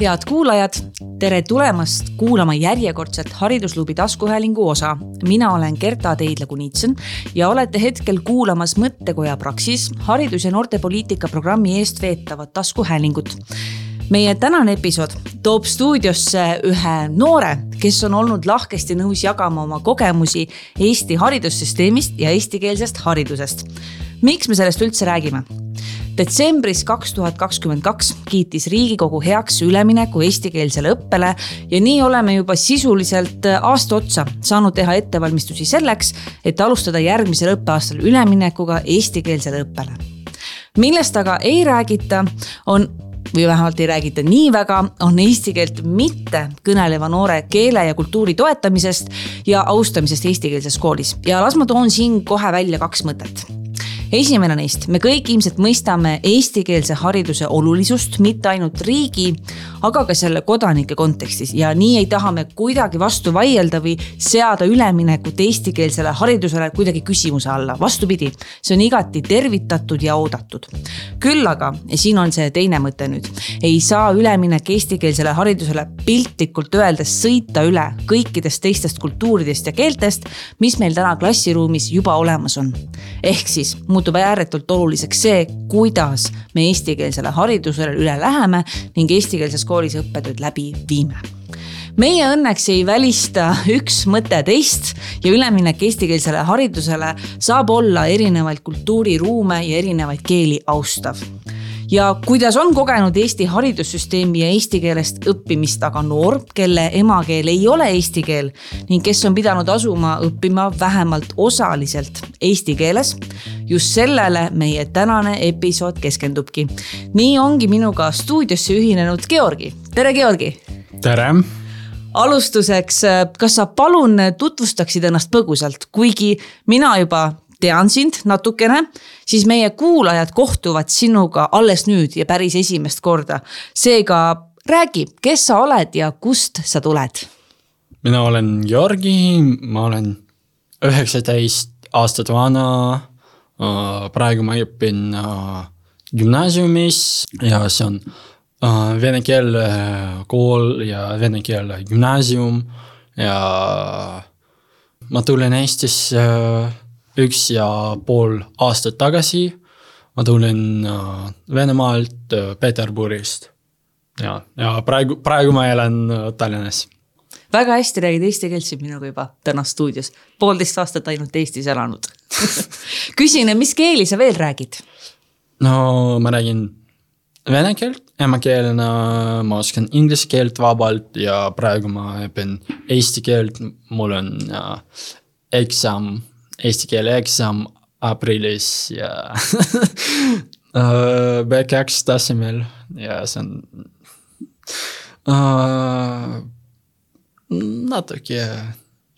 head kuulajad, tere tulemast kuulama järjekordset Haridusklubi taskuhäälingu osa. mina olen Gerta Teidla-Kunitsen ja olete hetkel kuulamas Mõttekoja Praxis haridus- ja noortepoliitika programmi eest veetavat taskuhäälingut meie tänane episood toob stuudiosse ühe noore, kes on olnud lahkesti nõus jagama oma kogemusi Eesti haridussüsteemist ja eestikeelsest haridusest. miks me sellest üldse räägime? Detsembris kaks tuhat kakskümmend kaks kiitis Riigikogu heaks ülemineku eestikeelsele õppele ja nii oleme juba sisuliselt aasta otsa saanud teha ettevalmistusi selleks, et alustada järgmisel õppeaastal üleminekuga eestikeelsele õppele. millest aga ei räägita, on või vähemalt ei räägita nii väga, on eesti keelt mitte kõneleva noore keele ja kultuuri toetamisest ja austamisest eestikeelses koolis ja las ma toon siin kohe välja kaks mõtet esimene neist, me kõik ilmselt mõistame eestikeelse hariduse olulisust mitte ainult riigi, aga ka selle kodanike kontekstis ja nii ei taha me kuidagi vastu vaielda või seada üleminekut eestikeelsele haridusele kuidagi küsimuse alla. vastupidi, see on igati tervitatud ja oodatud. küll aga, ja siin on see teine mõte nüüd, ei saa üleminek eestikeelsele haridusele piltlikult öeldes sõita üle kõikidest teistest kultuuridest ja keeltest, mis meil täna klassiruumis juba olemas on. ehk siis muutub ääretult oluliseks see, kuidas me eestikeelsele haridusele üle läheme ning eestikeelses koolis õppetööd läbi viime. Meie õnneks ei välista üks mõte teist ja üleminek eestikeelsele haridusele saab olla erinevaid kultuuriruume ja erinevaid keeli austav ja kuidas on kogenud Eesti haridussüsteemi ja eesti keelest õppimist aga noor, kelle emakeel ei ole eesti keel ning kes on pidanud asuma õppima vähemalt osaliselt eesti keeles. just sellele meie tänane episood keskendubki. nii ongi minuga stuudiosse ühinenud Georgi, tere Georgi. tere alustuseks, kas sa palun tutvustaksid ennast põgusalt, kuigi mina juba tean sind natukene, siis meie kuulajad kohtuvad sinuga alles nüüd ja päris esimest korda. seega räägi, kes sa oled ja kust sa tuled? mina olen Georgi, ma olen üheksateist aastat vana. praegu ma õpin gümnaasiumis ja see on vene keele kool ja vene keele gümnaasium ja ma tulen Eestisse üks ja pool aastat tagasi ma tulin äh, Venemaalt äh, Peterburist. ja, ja praegu, praegu ma elan äh, Tallinnas. väga hästi räägid eesti keelt siin minuga juba täna stuudios, poolteist aastat ainult Eestis elanud küsin, mis keeli sa veel räägid? no ma räägin vene keelt emakeelena, ma oskan inglise keelt vabalt ja praegu ma õpin eesti keelt, mul on äh, eksam eesti keele eksam aprillis ja äh, B2 tasemel ja see on uh, natuke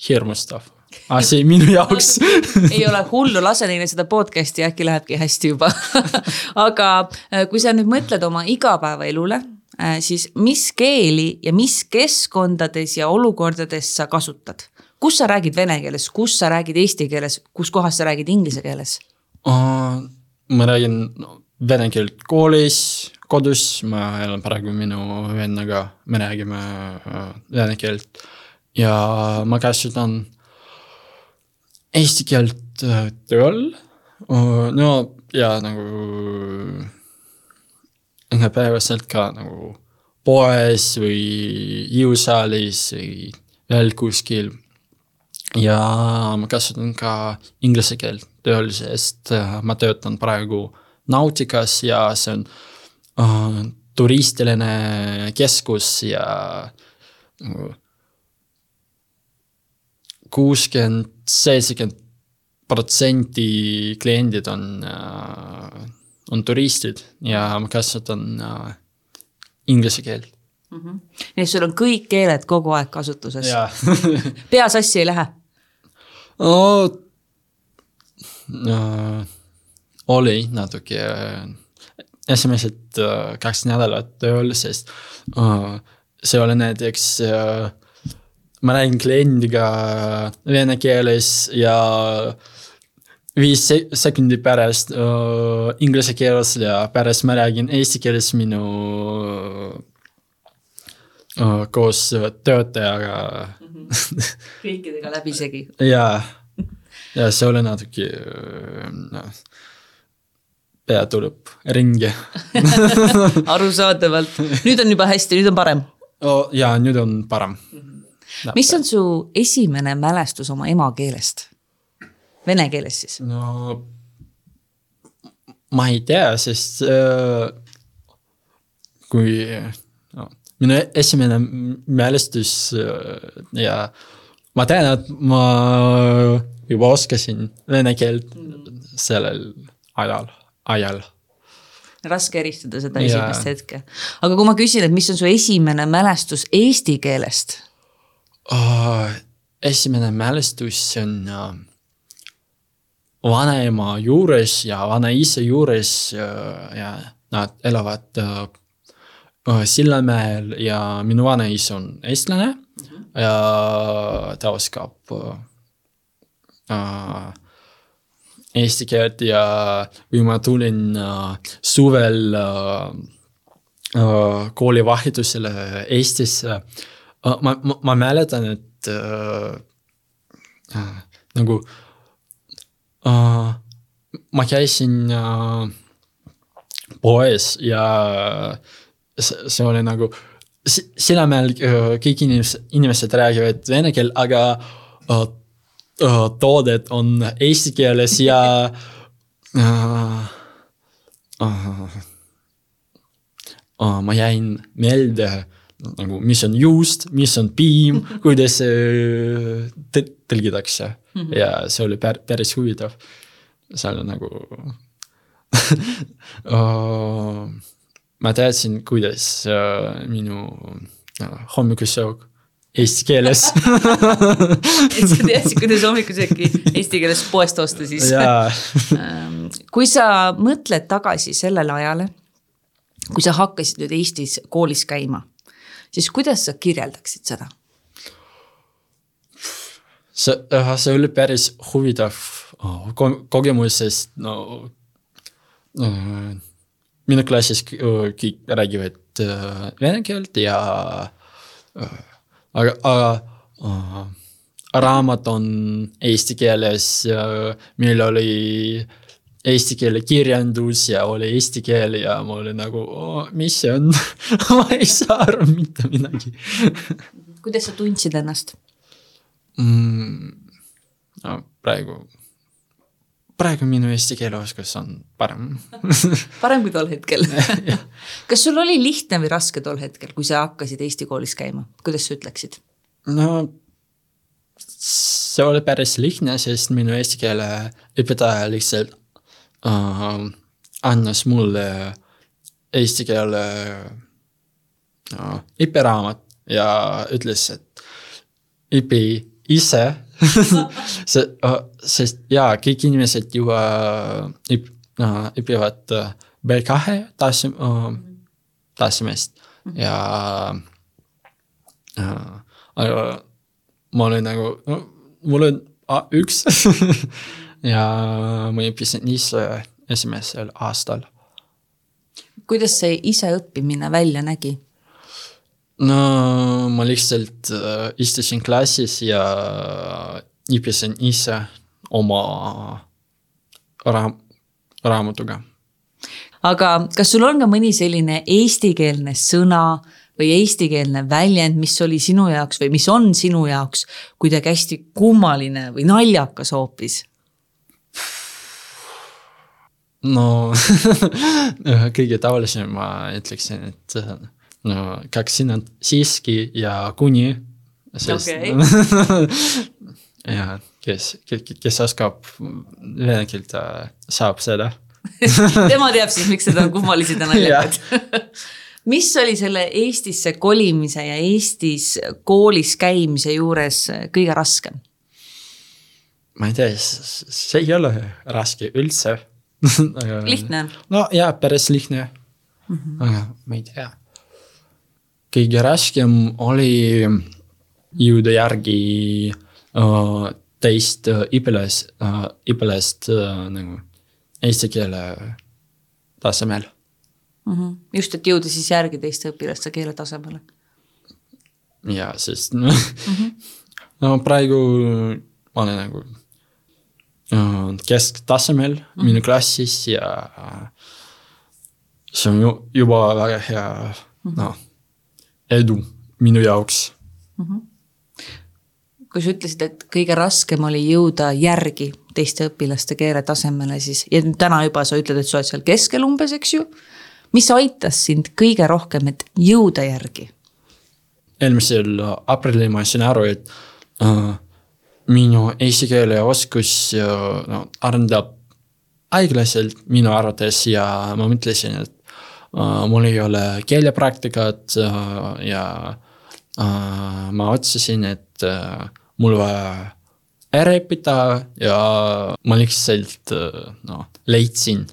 hirmustav asi minu jaoks. Ei ole hullu, lase neile seda podcast'i, äkki lähebki hästi juba. Aga äh, kui sa nüüd mõtled oma igapäevaelule, siis mis keeli ja mis keskkondades ja olukordades sa kasutad? Kus sa räägid vene keeles, kus sa räägid eesti keeles, kus kohas sa räägid inglise keeles? Uh,? ma räägin vene keelt koolis, kodus, ma elan praegu minu vennaga, me räägime uh, vene keelt. ja ma kasutan eesti keelt uh, tööl. Uh,, no ja nagu igapäevaselt ka nagu poes või jõusaalis või veel kuskil ja ma kasutan ka inglise keelt tööl, sest äh, ma töötan praegu Nautikas ja see on uh, turistiline keskus ja nagu kuuskümmend, seitsekümmend protsenti kliendid on uh,, on turistid ja ma kasutan uh, inglise keelt mm. -hmm. nii et sul on kõik keeled kogu aeg kasutuses pea sassi ei lähe? No, no oli natuke esimesed äh, kaks nädalat tööl, sest uh, see oli näiteks uh,, ma räägin kliendiga vene keeles ja viis sekundi pärast uh, inglise keeles ja pärast ma räägin eesti keeles minu uh, koos töötajaga kõikidega läbisegi. ja, ja see oli natuke noh, pea tuleb ringi arusaadavalt, nüüd on juba hästi, nüüd on parem oh,. ja nüüd on parem. mis on su esimene mälestus oma emakeelest? Vene keeles siis? no ma ei tea, sest äh, kui minu esimene mälestus äh, ja ma tean, et ma juba oskasin vene keelt sellel ajal, ajal raske eristada seda esimest yeah. hetke. aga kui ma küsin, et mis on su esimene mälestus eesti keelest uh,? esimene mälestus on uh, vanaema juures ja vanaisa juures ja nad elavad äh, Sillamäel ja minu vanaisa on eestlane mm -hmm. ja ta oskab äh, eesti keelt ja kui ma tulin äh, suvel äh, äh, koolivahetusele Eestisse äh,, ma, ma, ma mäletan, et äh, äh, nagu äh, ma käisin uh, poes ja see oli nagu, Sillamäel kõik inimesed, inimesed räägivad vene keelt, aga toodet on eesti keeles ja ma jäin meelde nagu, mis on juust, mis on piim, kuidas tõlgitakse mm. -hmm. ja see oli pär, päris huvitav. seal on nagu ma teadsin, kuidas uh, minu uh, hommikusöök eesti keeles. Et sa teadsid, kuidas hommikusööki eesti keeles poest osta siis. Ähm, kui sa mõtled tagasi sellele ajale, kui sa hakkasid nüüd Eestis koolis käima, siis kuidas sa kirjeldaksid seda? see, see oli päris huvitav oh, kogemus, sest no äh, minu klassis äh, kõik räägivad äh, vene keelt ja aga, aga raamat on eesti keeles, meil oli eesti keele kirjandus ja oli eesti keel ja ma olin nagu mis see on ma ei saa aru mitte midagi kuidas sa tundsid ennast? mm,? no praegu, praegu minu eesti keele oskus on parem. Parem kui tol hetkel. Kas sul oli lihtne või raske tol hetkel, kui sa hakkasid Eesti koolis käima, kuidas sa ütleksid? no see oli päris lihtne, sest minu eesti keele õpetaja lihtsalt uh, andis mulle eesti keele uh, õpiraamat ja ütles, et õpi ise see, sest jaa, kõik inimesed juba õp-, õpivad äh, B2 tasem-, tasemest mhm. ja äh, aga ma olin nagu, no mul on A1 ja ma õppisin ise esimesel aastal. kuidas see iseõppimine välja nägi? No ma lihtsalt äh, istusin klassis ja õppisin ise oma raam-, raamatuga. aga kas sul on ka mõni selline eestikeelne sõna või eestikeelne väljend, mis oli sinu jaoks või mis on sinu jaoks kuidagi hästi kummaline või naljakas hoopis? no kõige tavalisem ma ütleksin, et no kaks sõna siiski ja kuni. Okay. ja kes, kes, kes oskab vene keelt, saab seda tema teab siis, miks seda on kummalised ja naljakad mis oli selle Eestisse kolimise ja Eestis koolis käimise juures kõige raskem? ma ei tea, see ei ole raske üldse lihtne? no jaa, päris lihtne mm. -hmm. aga ma ei tea kõige raskem oli jõuda järgi uh, teist uh, õpilast uh,, õpilast uh, nagu eesti keele tasemel mm. -hmm. just, et jõuda siis järgi teiste õpilaste keele tasemele. ja sest mm -hmm. no praegu ma olen nagu äh, kesktasemel mm -hmm. minu klassis ja see on ju juba väga hea mm -hmm. noh, edu minu jaoks mm. -hmm kui sa ütlesid, et kõige raskem oli jõuda järgi teiste õpilaste keeletasemele, siis ja täna juba sa ütled, et sa oled seal keskel umbes, eks ju. mis aitas sind kõige rohkem, et jõuda järgi? eelmisel aprillil ma sain aru, et äh, minu eesti keele oskus äh, no, arendab aeglaselt minu arvates ja ma mõtlesin, et mul ei ole keelepraktikat äh, ja äh, ma otsusin, et äh, mul vaja ära õppida ja ma lihtsalt noh, leidsin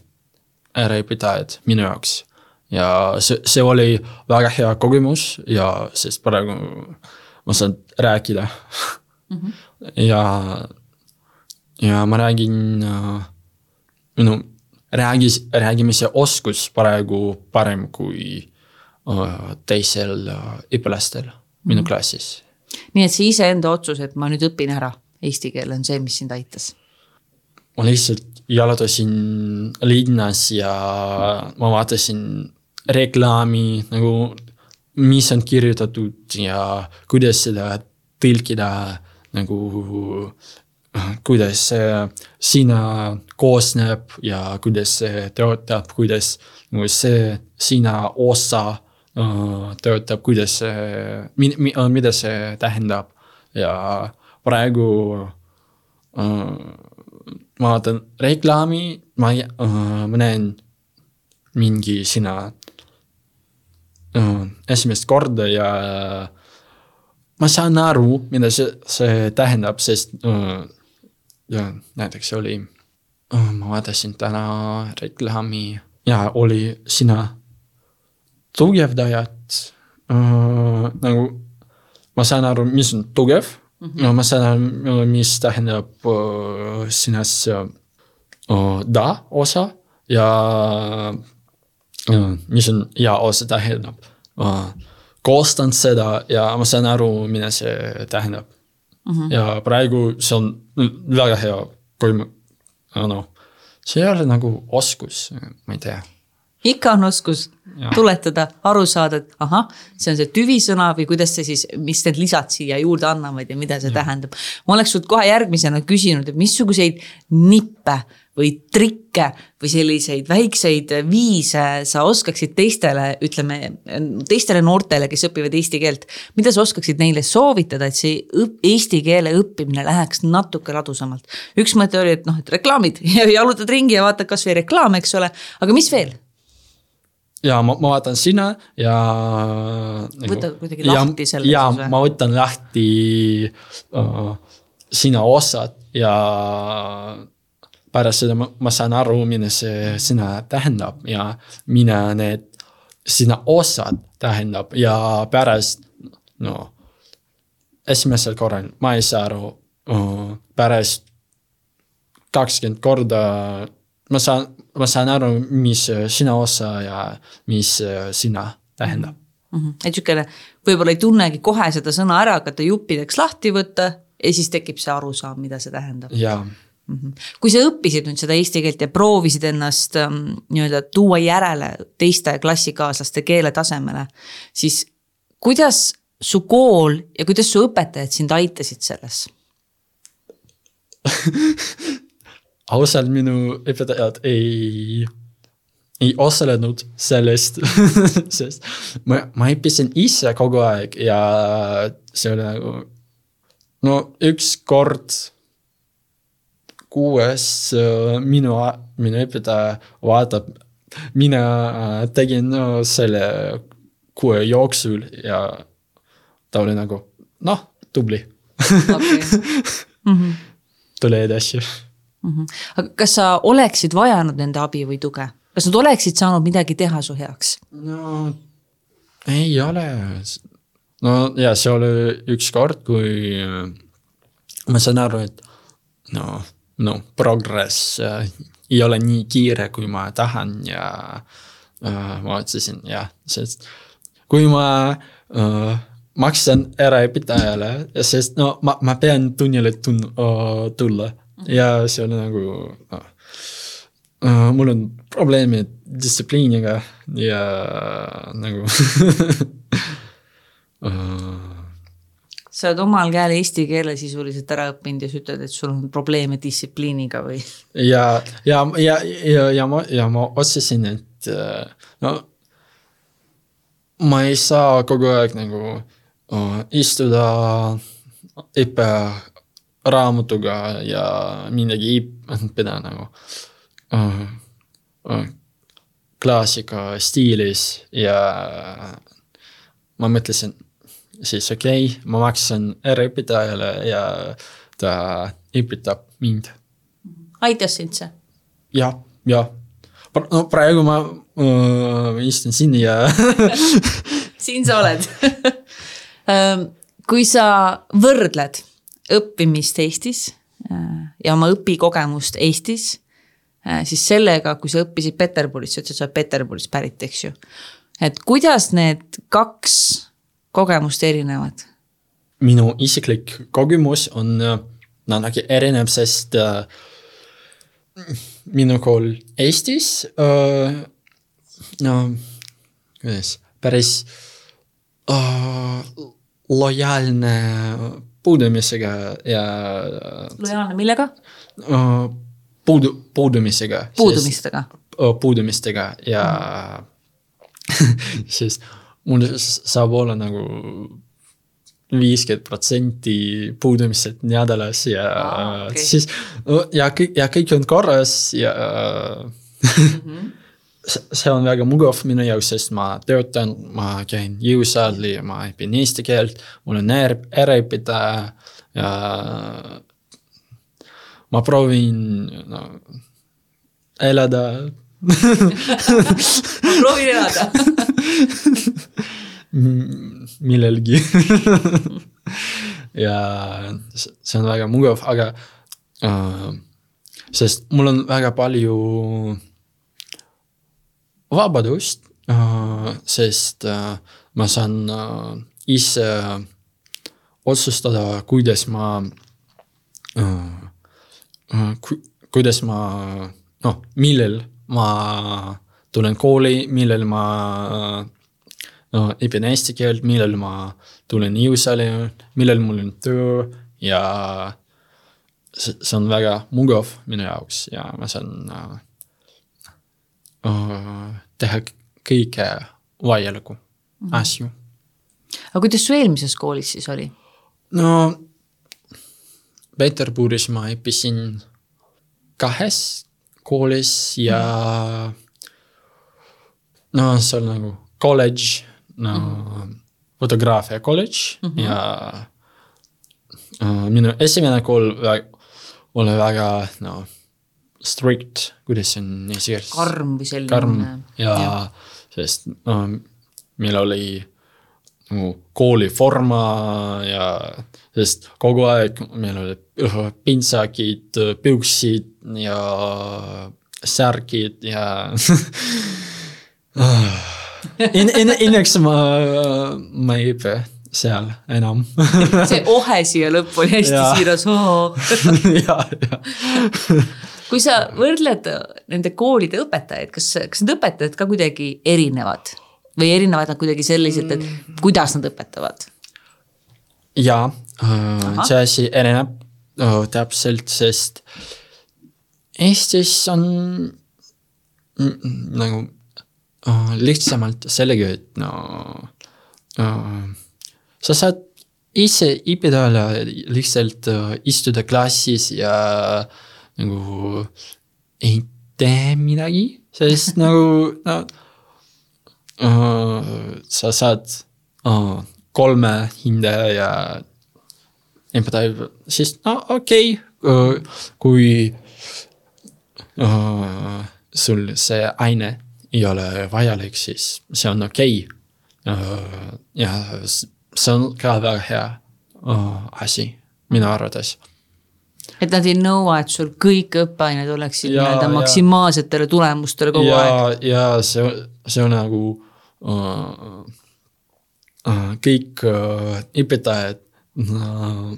äraõpetajad minu jaoks. ja see, see oli väga hea kogemus ja sest praegu ma saan rääkida mm. -hmm. ja, ja ma räägin äh,, minu räägis, räägimise oskus praegu parem kui teisel õpilastel mm -hmm. minu klassis nii et see iseenda otsus, et ma nüüd õpin ära eesti keele, on see, mis sind aitas? ma lihtsalt jalutasin linnas ja ma vaatasin reklaami nagu, mis on kirjutatud ja kuidas seda tõlkida nagu, kuidas sina koosneb ja kuidas see töötab, kuidas nagu see sina osa Äh, töötab, kuidas see, äh, mida see tähendab. Ja praegu äh, ma vaatan reklaami, ma, ma näen mingi sõna esimest korda ja ma saan aru, mida see, see tähendab, sest ja näiteks oli, ma vaatasin täna reklaami ja oli sõna tugevdajat äh, nagu ma saan aru, mis on tugev mm, -hmm. ma saan aru, mis tähendab äh, sinnas äh, da osa ja äh, mis on ja osa tähendab äh,. koostan seda ja ma saan aru, mida see tähendab mm. -hmm. ja praegu see on väga hea, kui ma, noh, see ei ole nagu oskus, ma ei tea ikka on oskus ja. tuletada, aru saada, et ahah, see on see tüvisõna või kuidas see siis, mis need lisad siia juurde annavad ja mida see ja. tähendab. ma oleks sult kohe järgmisena küsinud, et missuguseid nippe või trikke või selliseid väikseid viise sa oskaksid teistele, ütleme teistele noortele, kes õpivad eesti keelt. mida sa oskaksid neile soovitada, et see õp, eesti keele õppimine läheks natuke ladusamalt? üks mõte oli, et noh, et reklaamid ja jalutad ringi ja vaatad kasvõi reklaame, eks ole, aga mis veel? ja ma, ma vaatan sinna ja. Nagu võta kuidagi lahti selle. ja ma võtan lahti uh, sina osad ja pärast seda ma, ma saan aru, mida see sõna tähendab ja mida need sina osad tähendab ja pärast no esimesel korral ma ei saa aru pärast kakskümmend korda ma saan, ma saan aru, mis sina osa ja mis sina tähendab mm. -hmm. et sihukene, võib-olla ei tunnegi kohe seda sõna ära hakata juppideks lahti võtta ja siis tekib see arusaam, mida see tähendab. jaa. Kui sa õppisid nüüd seda eesti keelt ja proovisid ennast ähm, nii-öelda tuua järele teiste klassikaaslaste keele tasemele, siis kuidas su kool ja kuidas su õpetajad sind aitasid selles? Ausalt minu õpetajad ei, ei osalenud sellest sest ma, ma õppisin ise kogu aeg ja see oli nagu no üks kord kuues minu, minu õpetaja vaatab, mina tegin no, selle kuu jooksul ja ta oli nagu noh, tubli okay. mm. -hmm. tule edasi mm. -hmm. aga kas sa oleksid vajanud nende abi või tuge, kas nad oleksid saanud midagi teha su heaks? no ei ole. no ja see oli üks kord, kui ma saan aru, et no, no progress äh, ei ole nii kiire, kui ma tahan ja äh, ma otsustasin jah, sest kui ma äh, maksan eraõpetajale, sest no ma, ma pean tunnile tun- uh,, tulla. Ja see on nagu uh, uh, mul on probleemid distsipliiniga ja nagu uh, sa oled omal käel eesti keele sisuliselt ära õppinud ja sa ütled, et sul on probleeme distsipliiniga või? ja, ja, ja, ja, ja ma, ja ma otsustasin, et äh, no ma ei saa kogu aeg nagu uh, istuda õpperaamatuga ja midagi õppida nagu uh, uh, klassika stiilis ja ma mõtlesin siis okei okay,, ma maksan eraõpetajale ja ta õpetab mind. aitas sind see? jah, jah. no praegu ma äh, istun siin ja siin sa oled ähm, kui sa võrdled õppimist Eestis äh, ja oma õpikogemust Eestis, äh, siis sellega, kui sa õppisid Peterburis, sa ütlesid, sa oled Peterburist pärit, eks ju. et kuidas need kaks kogemust erinevad? minu isiklik kogemus on natuke erinev, sest äh, minu kool Eestis äh,, no kuidas, päris äh, lojaalne puudumisega ja. lojaalne millega äh,? puudu, puudumisega. puudumistega. puudumistega ja siis mul saab olla nagu viiskümmend protsenti puudumised nädalas ja ah, okay. siis ja kõik ja kõik on korras ja mm. -hmm. see on väga mugav minu jaoks, sest ma töötan, ma käin jõusaali, ma õpin eesti keelt, mul on äraõpetaja ja ma proovin no, elada proovin elada millelgi. Ja see on väga mugav, aga äh, sest mul on väga palju vabadust äh,, sest äh, ma saan äh, ise otsustada, kuidas ma äh, äh, ku, kuidas ma, noh, millal ma tulen kooli, millal ma no õpin eesti keelt, millal ma tulen jõusaali, millal mul on töö ja see, on väga mugav minu jaoks ja ma saan uh, uh, teha kõike vajalikku mm -hmm. asju. aga kuidas su eelmises koolis siis oli? no Peterburis ma õppisin kahes koolis ja mm. no see on nagu kolledž no mm. fotograafia kolledž mm -hmm. ja uh, minu esimene kool oli väga no strict, kuidas see on eesti keeles? karm või selline. karm ja, ja. sest no meil oli nagu kooliforma ja sest kogu aeg meil olid pintsakid, püksid ja särgid ja In, in, õnneks ma, ma ei õpi seal enam see ohe siia lõppu oli hästi siiras ja, ja. kui sa võrdled nende koolide õpetajaid, kas, kas need õpetajad ka kuidagi erinevad või erinevad nad kuidagi selliselt, et mm. kuidas nad õpetavad? jaa, see asi erineb oh, täpselt, sest Eestis on nagu oh, lihtsamalt sellega, et no oh, sa saad ise õppida lihtsalt uh, istuda klassis ja nagu ei tee midagi, sest nagu no uh, sa saad uh, kolme hinde ja õpetaja, siis no okei okay,, kui uh, sul see aine ei ole vajalik, siis see on okei okay. uh,. ja see on ka väga hea uh, asi minu arvates et nad ei nõua, et sul kõik õppeained oleksid nii-öelda maksimaalsetele tulemustele kogu ja, aeg. ja see, see on nagu uh, kõik äh, õpetajad äh,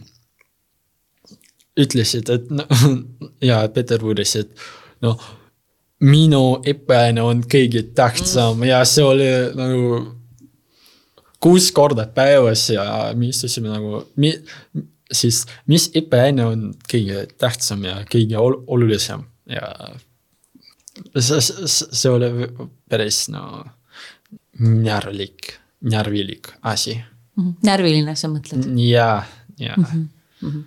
ütlesid, et ja Peterburis, et noh, minu õppeaine on kõige tähtsam ja see oli nagu kuus korda päevas ja me istusime nagu, siis mis õppeaine on kõige tähtsam ja kõige ol olulisem ja see, see oli päris no närvlik, närvilik asi. Mhm. närviline, sa mõtled? ja, ja mm. -hmm. Mm -hmm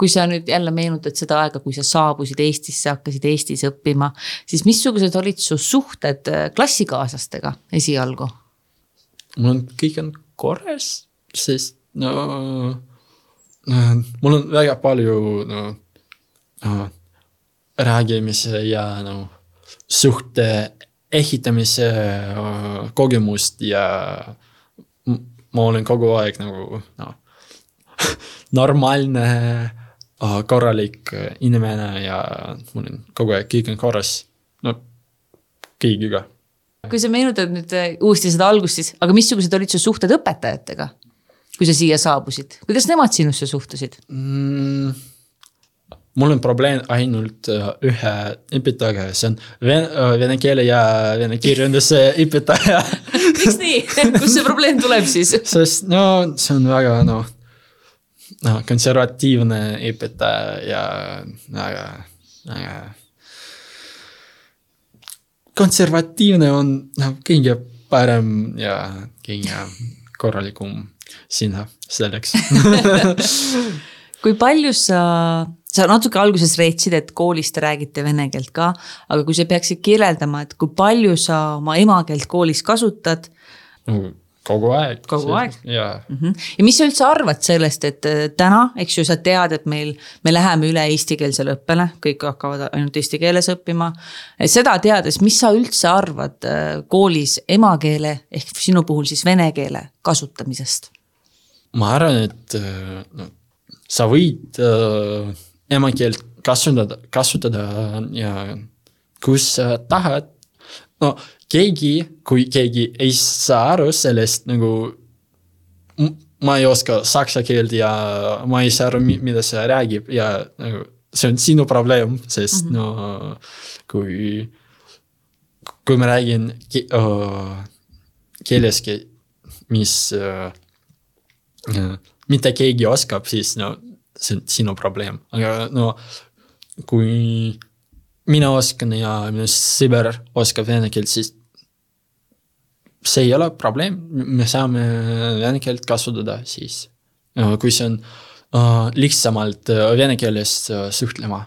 kui sa nüüd jälle meenutad seda aega, kui sa saabusid Eestisse, hakkasid Eestis õppima, siis missugused olid su suhted äh, klassikaaslastega esialgu? mul on, kõik on korras, sest no mul on väga palju no, no räägimise ja no suhte ehitamise äh, kogemust ja ma olen kogu aeg nagu noh, normaalne, äh, korralik inimene ja mul on kogu aeg kõik on korras, no kõigiga. kui sa meenutad nüüd äh, uuesti seda algust, siis, aga missugused olid su suhted õpetajatega? kui sa siia saabusid, kuidas nemad sinusse suhtusid mm,? mul on probleem ainult äh, ühe õpetajaga, see on vene, äh, vene keele ja vene kirjanduse õpetaja miks nii, kust see probleem tuleb siis? sest no see on väga noh, noh konservatiivne õpetaja ja väga, väga. konservatiivne on noh, kõige parem ja kõige korralikum sinna selleks kui palju sa, sa natuke alguses reetsid, et koolis te räägite vene keelt ka, aga kui sa peaksid kirjeldama, et kui palju sa oma emakeelt koolis kasutad mm.? Kogu aeg. kogu aeg? jaa mm. -hmm. ja mis sa üldse arvad sellest, et äh, täna, eks ju, sa tead, et meil, me läheme üle eestikeelsele õppele, kõik hakkavad ainult eesti keeles õppima. seda teades, mis sa üldse arvad äh, koolis emakeele ehk sinu puhul siis vene keele kasutamisest? ma arvan, et äh, no, sa võid äh, emakeelt kasutada, kasutada ja kus sa tahad. no keegi, kui keegi ei saa aru sellest nagu. ma ei oska saksa keelt ja ma ei saa aru, mida see räägib ja nagu see on sinu probleem, sest mm -hmm. no kui, kui ma räägin ke, uh, keeles, mis uh, mitte keegi oskab, siis no see on sinu probleem, aga no kui mina oskan ja minu sõber oskab vene keelt, siis see ei ole probleem, me saame vene keelt kasutada siis, kui see on uh, lihtsamalt uh, vene keeles uh, suhtlema.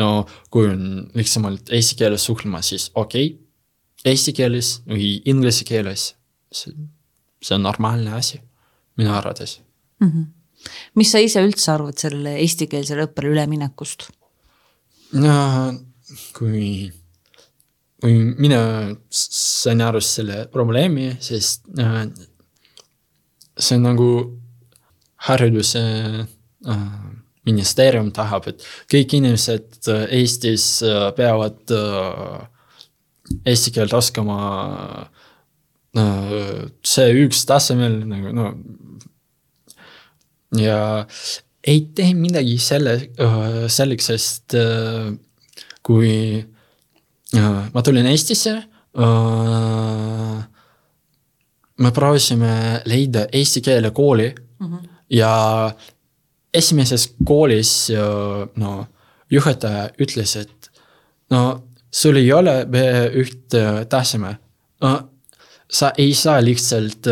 no kui on lihtsamalt eesti keeles suhtlema, siis okei okay., eesti keeles või inglise keeles, see, see on normaalne asi minu arvates mm. -hmm. mis sa ise üldse arvad sellele eestikeelsele õppele üleminekust? no kui mina sain aru selle probleemi, sest äh, see on nagu hariduse äh, ministeerium tahab, et kõik inimesed äh, Eestis äh, peavad äh, eesti keelt oskama C1 tasemel nagu no ja ei tee midagi selle, selleks, sest kui ma tulin Eestisse, me proovisime leida eesti keele kooli mm -hmm. ja esimeses koolis no juhataja ütles, et no sul ei ole B1 taseme no, sa ei saa lihtsalt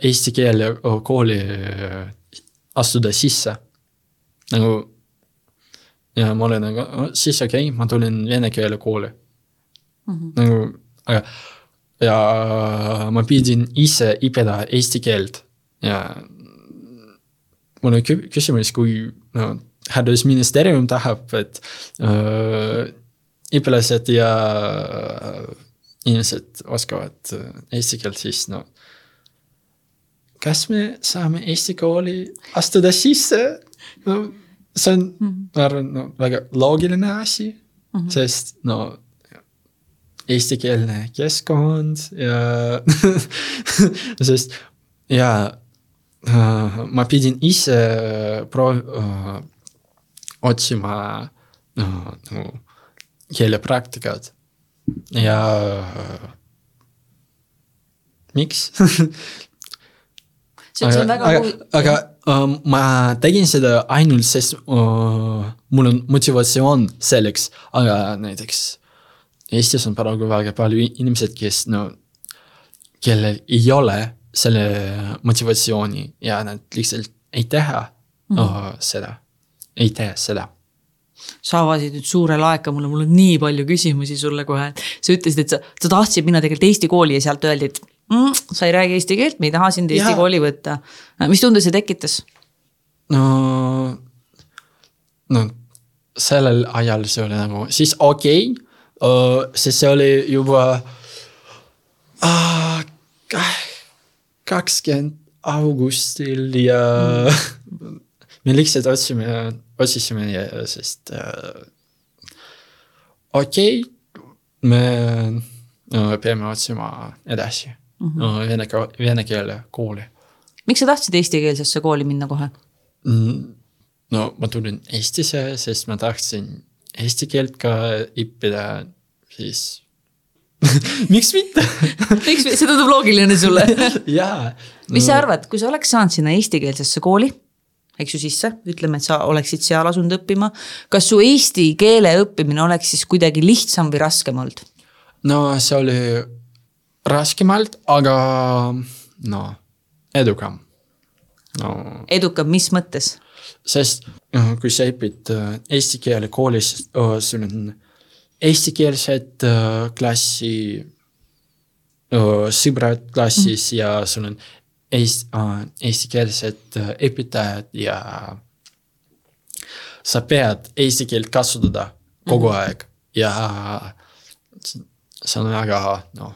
eesti keele kooli astuda sisse. nagu ja ma olin nagu, siis okei okay,, ma tulin vene keele kooli. -hmm. nagu, aga ja ma pidin ise õppida eesti keelt ja mul on küsimus, kui no haridusministeerium tahab, et äh, õpilased ja inimesed oskavad eesti keelt, siis no kas me saame Eesti kooli astuda sisse? no see on mm, -hmm. ma arvan, no väga loogiline asi mm, -hmm. sest no eestikeelne keskkond ja sest ja äh, ma pidin ise proov- äh,, otsima äh, nagu keelepraktikat. Ja äh, miks? See on väga aga, huvi- aga äh, ma tegin seda ainult, sest äh, mul on motivatsioon selleks, aga näiteks Eestis on praegu väga palju inimesed, kes no, kellel ei ole selle motivatsiooni ja nad lihtsalt ei teha mm -hmm. seda, ei tee seda sa avasid nüüd suure laeka mulle, mul on nii palju küsimusi sulle kohe. sa ütlesid, et sa, sa tahtsid minna tegelikult Eesti kooli ja sealt öeldi, et mm, sa ei räägi eesti keelt, me ei taha sind Eesti Jaa. kooli võtta. mis tunde see tekitas? no, no sellel ajal see oli nagu siis okei okay,, sest see oli juba kakskümmend augustil ja mm. me lihtsalt otsime, otsisime ja sest äh, okei okay,, me no, peame otsima edasi mm -hmm. no, vene, vene keele kooli miks sa tahtsid eestikeelsesse kooli minna kohe? Mm, no ma tulin Eestisse, sest ma tahtsin eesti keelt ka õppida, siis miks mitte miks, see tundub loogiline sulle jaa. mis sa arvad, kui sa oleks saanud sinna eestikeelsesse kooli, eks ju sisse, ütleme, et sa oleksid seal asunud õppima, kas su eesti keele õppimine oleks siis kuidagi lihtsam või raskem olnud? no see oli raskemalt, aga no edukam. no edukam, mis mõttes? sest kui sa õpid äh, eesti keele koolis, sul on eestikeelsed äh, klassi, sõbrad klassis mm. ja sul on eesti, eestikeelsed äh, õpetajad ja sa pead eesti keelt kasutada kogu mm. aeg ja see on väga noh,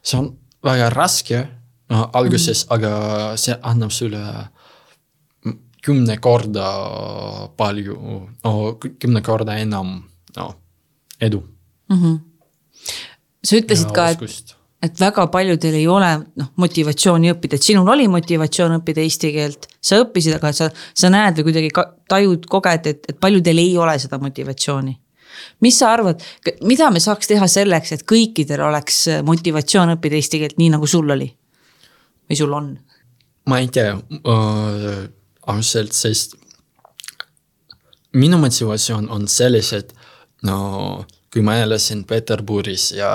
see on väga raske no, alguses mm, -hmm. aga see annab sulle kümne korda palju, no kümne korda enam, no edu. sa ütlesid ka, et, et väga paljudel ei ole noh, motivatsiooni õppida, et sinul oli motivatsioon õppida eesti keelt, sa õppisid, aga sa, sa näed või kuidagi tajud, koged, et, et paljudel ei ole seda motivatsiooni. mis sa arvad, mida me saaks teha selleks, et kõikidel oleks motivatsioon õppida eesti keelt nii, nagu sul oli? või sul on? ma ei tea ausalt, sest minu motivatsioon on selles, et no kui ma elasin Peterburis ja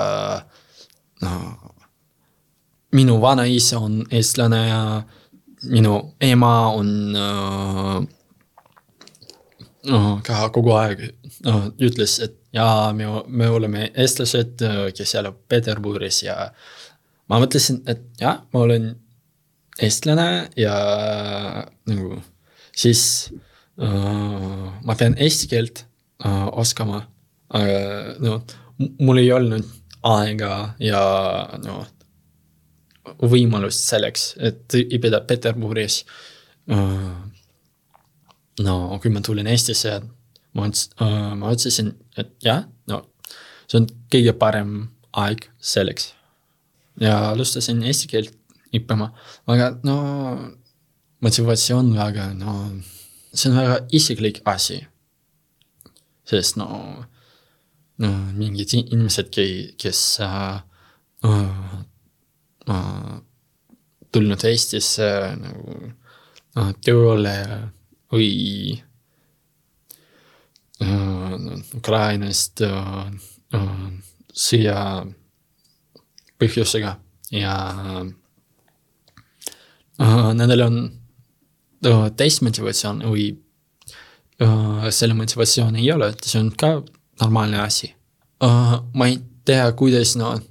no minu vanaisa on eestlane ja minu ema on no, ka kogu aeg no, ütles, et jaa, me, me oleme eestlased, kes elab Peterburis ja ma mõtlesin, et jah, ma olen eestlane ja nagu siis äh, ma pean eesti keelt äh, oskama, aga no mul ei olnud aega ja no võimalust selleks, et õppida Peterburis äh,. no kui ma tulin Eestisse, ma ots- äh,, ma otsisin, et jah, no see on kõige parem aeg selleks. ja alustasin eesti keelt õppima, aga no motivatsioon väga, no see on väga isiklik asi. sest no, no mingid inimesed, kes äh, äh, äh, tulnud Eestisse nagu äh, tööle või äh, Ukrainast äh, äh, sõja põhjusega ja äh, nendel on äh, täismotivatsioon või äh, selle motivatsioon ei ole, et see on ka normaalne asi äh,. ma ei tea, kuidas nad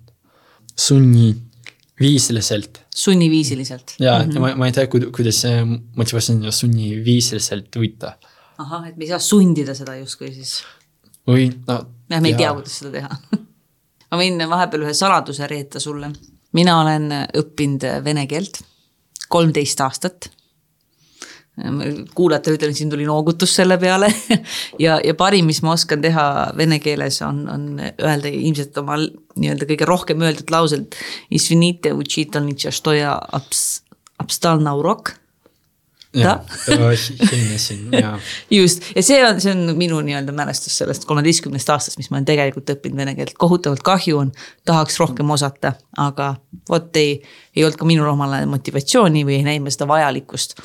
sunniviisiliselt sunniviisiliselt. ja mm -hmm. ma, ma ei tea, kuidas see motivatsioon sunniviisiliselt võita ahah, et me ei saa sundida seda justkui siis. või no. jah, me ei tea, kuidas seda teha. ma võin vahepeal ühe saladuse reeta sulle. mina olen õppinud vene keelt kolmteist aastat. kuulajatele ütlen, siin tuli noogutus selle peale ja, ja parim, mis ma oskan teha vene keeles on, on öelda ilmselt oma nii-öelda kõige rohkem öeldud lauselt. Abstalna urok jah, hindasin ja. just, ja see on, see on minu nii-öelda mälestus sellest kolmeteistkümnest aastast, mis ma olen tegelikult õppinud vene keelt, kohutavalt kahju on, tahaks rohkem osata, aga vot ei, ei olnud ka minul omal ajal motivatsiooni või ei näinud ma seda vajalikkust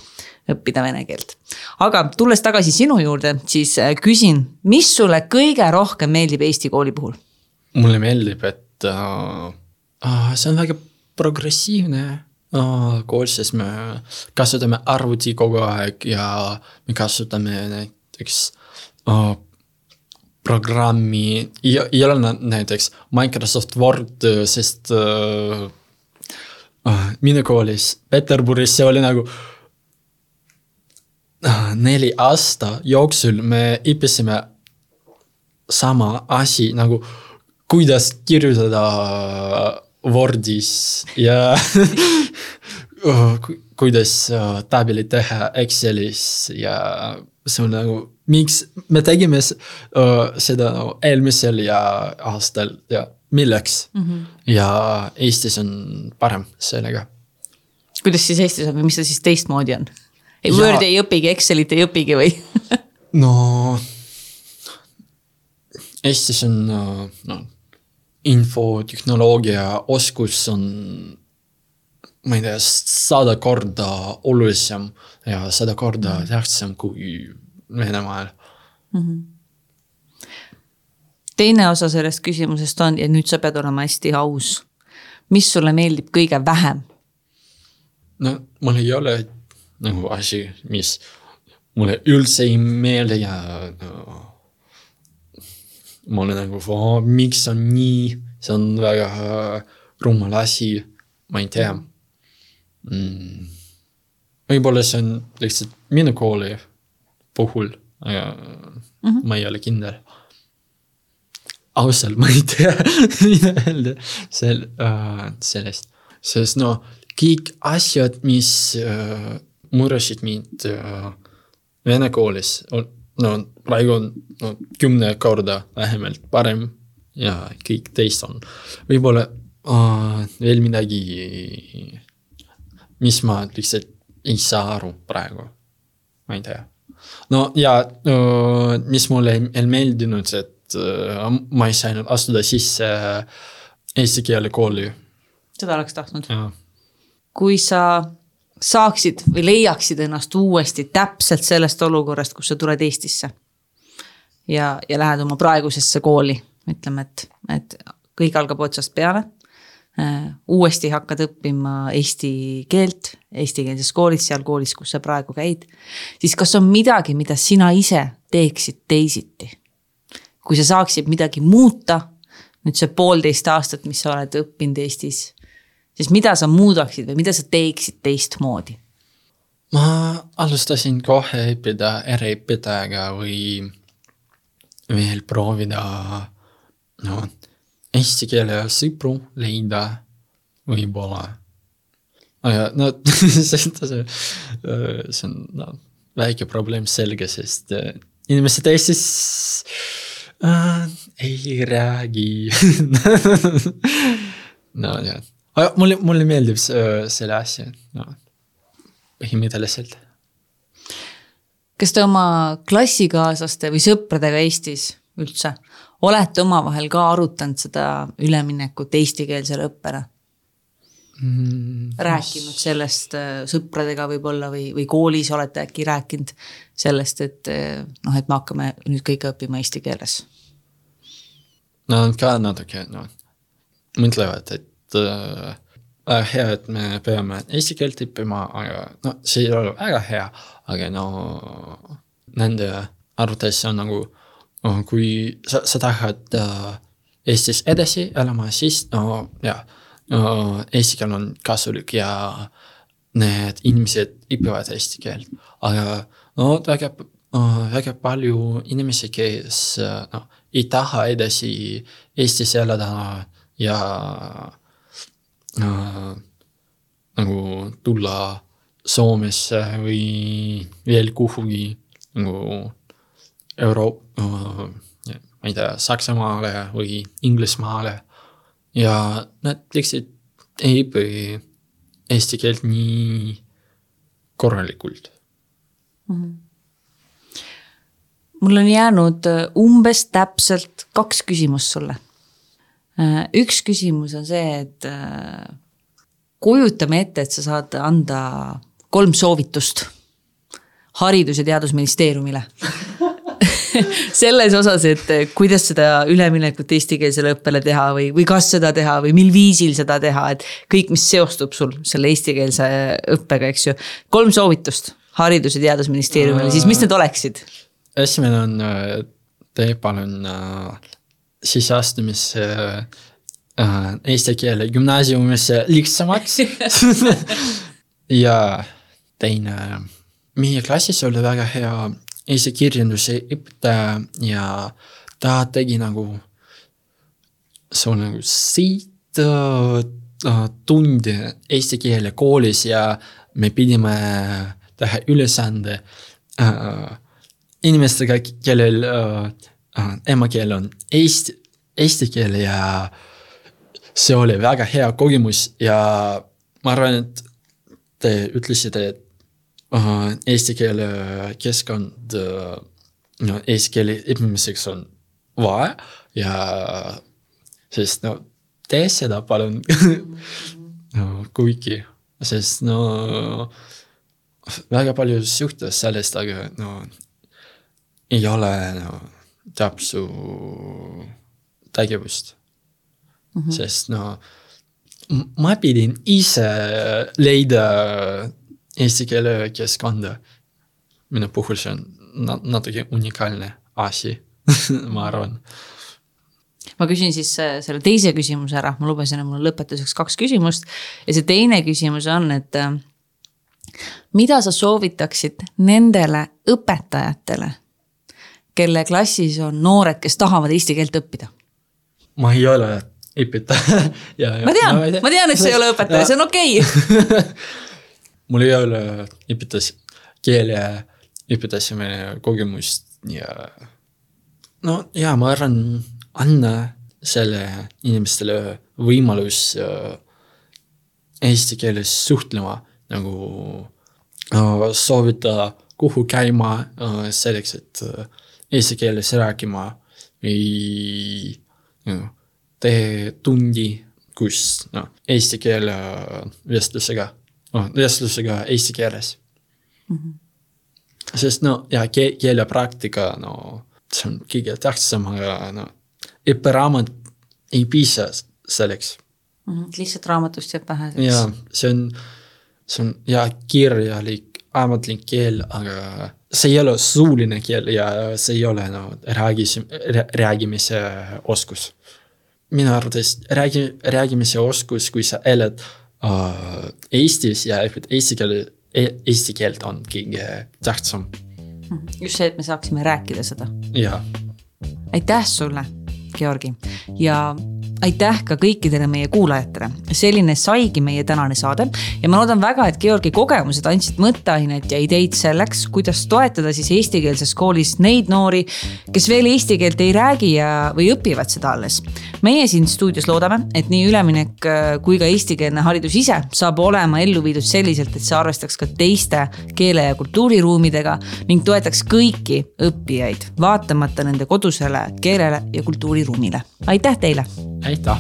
õppida vene keelt. aga tulles tagasi sinu juurde, siis äh, küsin, mis sulle kõige rohkem meeldib Eesti kooli puhul? mulle meeldib, et uh, uh, see on väga progressiivne kool, sest me kasutame arvuti kogu aeg ja me kasutame näiteks uh, programmi, ei ole näiteks Microsoft Word, sest uh, uh, minu koolis Peterburis see oli nagu uh, neli aasta jooksul me õppisime sama asi nagu kuidas kirjutada Wordis ja oh, kuidas uh, tabelit teha Excelis ja see on nagu, miks me tegime uh, seda nagu eelmisel ja aastal ja milleks mm. -hmm. ja Eestis on parem sellega. kuidas siis Eestis on või mis see siis teistmoodi on? Wordi ei õpigi, Excelit ei õpigi või no Eestis on no infotehnoloogia oskus on, ma ei tea, sada korda olulisem ja sada korda mm -hmm. tähtsam kui Venemaal mm. -hmm. teine osa sellest küsimusest on ja nüüd sa pead olema hästi aus. mis sulle meeldib kõige vähem? no mul ei ole nagu asi, mis mulle üldse ei meeldi ja no, ma olen nagu, miks on nii, see on väga rumal asi, ma ei tea. Mm.. võib-olla see on lihtsalt minu kooli puhul, aga mm -hmm. ma ei ole kindel. ausalt, ma ei tea, mida öelda sel- uh,, sellest, sest no kõik asjad, mis uh, muresid mind uh, vene koolis no praegu on no, kümne korda vähemalt parem ja kõik teist on. võib-olla uh, veel midagi, mis ma lihtsalt ei saa aru praegu, ma ei tea. no ja uh, mis mulle ei meeldinud, et uh, ma ei saanud astuda sisse eesti keele kooli. seda oleks tahtnud? kui sa saaksid või leiaksid ennast uuesti täpselt sellest olukorrast, kus sa tuled Eestisse. ja, ja lähed oma praegusesse kooli, ütleme, et, et kõik algab otsast peale. Äh, uuesti hakkad õppima eesti keelt eestikeelses koolis, seal koolis, kus sa praegu käid. siis kas on midagi, mida sina ise teeksid teisiti? kui sa saaksid midagi muuta, nüüd see poolteist aastat, mis sa oled õppinud Eestis siis mida sa muudaksid või mida sa teeksid teistmoodi? ma alustasin kohe õppida eriõpetajaga või veel proovida no eesti keele sõpru leida võib-olla. aga no see, see, see on no, väike probleem selge, sest äh, inimesed Eestis äh, ei räägi no jah mulle, mulle meeldib see, selle asja, no põhimõtteliselt. kas te oma klassikaaslaste või sõpradega Eestis üldse olete omavahel ka arutanud seda üleminekut eestikeelsele õppele mm,? rääkinud sellest sõpradega võib-olla või, või koolis olete äkki rääkinud sellest, et noh, et me hakkame nüüd kõike õppima eesti keeles? no ka natuke, noh, mõtlevad, et äh, väga hea, et me peame eesti keelt õppima, aga no see ei ole väga hea, aga no nende arvates on nagu no, kui sa, sa tahad äh, Eestis edasi elama, siis no jah no,, eesti keel on kasulik ja need inimesed õpivad eesti keelt, aga no väga väga palju inimesi, kes uh, noh, ei taha edasi Eestis elada ja äh, nagu tulla Soomesse või veel kuhugi nagu Euro- äh,, ma ei tea, Saksamaale või Inglismaale. ja nad lihtsalt ei õpi eesti keelt nii korralikult. mul on jäänud äh, umbes täpselt kaks küsimust sulle. Äh, üks küsimus on see, et äh, kujutame ette, et sa saad anda kolm soovitust Haridus- ja Teadusministeeriumile selles osas, et kuidas seda üleminekut eestikeelsele õppele teha või, või kas seda teha või mil viisil seda teha, et kõik, mis seostub sul selle eestikeelse õppega, eks ju. kolm soovitust Haridus- ja Teadusministeeriumile, siis mis need oleksid? esimene on, tee palun äh, sisseastumise äh, eesti keele gümnaasiumisse lihtsamaks. Ja teine, meie klassis oli väga hea eesti kirjanduse õpetaja ja ta tegi nagu, see on nagu siit äh, tunde eesti keele koolis ja me pidime teha ülesande äh, inimestega, kellel äh, emakeel on eesti, eesti keel ja see oli väga hea kogemus ja ma arvan, et te ütlesite, et uh, eesti keele keskkond uh, no eesti keele õppimiseks on vaja ja sest no tee seda palun. No kuigi, sest no väga palju suhtes sellest, aga no ei ole no täpsu tegevust mm. -hmm. sest no ma pidin ise leida eesti keele keskkonda. minu puhul see on natuke unikaalne asi ma arvan. ma küsin siis äh, selle teise küsimuse ära, ma lubasin, et mul on lõpetuseks kaks küsimust ja see teine küsimus on, et äh, mida sa soovitaksid nendele õpetajatele, kelle klassis on noored, kes tahavad eesti keelt õppida? ma ei ole õpetaja ma tean, ma tean, et sa ei ole õpetaja, see on okei okay. mul ei ole õpetas, keele õpetasime kogemust ja no ja ma arvan, anna selle inimestele võimalus äh, eesti keeles suhtlema nagu äh, soovida, kuhu käima äh, selleks, et eesti keeles rääkima või noh, tee tundi, kus noh, eesti keele vestlusega, noh vestlusega eesti keeles mm. -hmm. sest no ja ke keelepraktika, no see on kõige tähtsam, aga no õpperaamat ei piisa selleks mm. -hmm. lihtsalt raamatust jääb vähe. jaa, see on, see on ja kirjalik, ametlik keel, aga see ei ole suuline keel ja see ei ole no räägis, räägimise oskus minu arvates räägi, räägimise oskus, kui sa elad uh, Eestis ja õpid eesti keele, e-, eesti keelt on kõige tähtsam. just see, et me saaksime rääkida seda. aitäh sulle, Georgi ja aitäh ka kõikidele meie kuulajatele. selline saigi meie tänane saade ja ma loodan väga, et Georgi kogemused andsid mõtteainet ja ideid selleks, kuidas toetada siis eestikeelses koolis neid noori, kes veel eesti keelt ei räägi ja, või õpivad seda alles. meie siin stuudios loodame, et nii üleminek äh, kui ka eestikeelne haridus ise saab olema ellu viidud selliselt, et see arvestaks ka teiste keele ja kultuuriruumidega ning toetaks kõiki õppijaid, vaatamata nende kodusele keelele ja kultuuriruumile. aitäh teile Hei da.